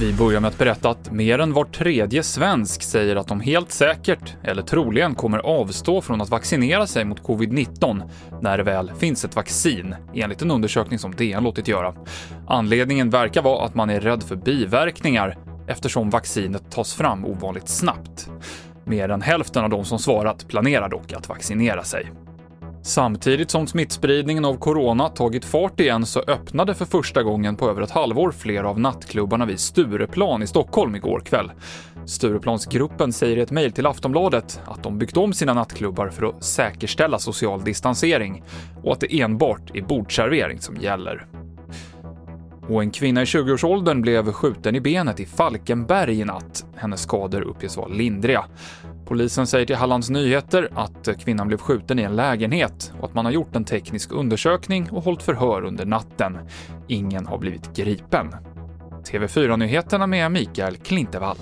Vi börjar med att berätta att mer än var tredje svensk säger att de helt säkert, eller troligen, kommer avstå från att vaccinera sig mot covid-19 när det väl finns ett vaccin, enligt en undersökning som DN låtit göra. Anledningen verkar vara att man är rädd för biverkningar eftersom vaccinet tas fram ovanligt snabbt. Mer än hälften av de som svarat planerar dock att vaccinera sig. Samtidigt som smittspridningen av corona tagit fart igen så öppnade för första gången på över ett halvår flera av nattklubbarna vid Stureplan i Stockholm igår kväll. Stureplansgruppen säger i ett mejl till Aftonbladet att de byggt om sina nattklubbar för att säkerställa social distansering och att det enbart är bordservering som gäller. Och en kvinna i 20-årsåldern blev skjuten i benet i Falkenberg i natt. Hennes skador uppges vara lindriga. Polisen säger till Hallands Nyheter att kvinnan blev skjuten i en lägenhet och att man har gjort en teknisk undersökning och hållit förhör under natten. Ingen har blivit gripen. TV4-nyheterna med Mikael Klintevall.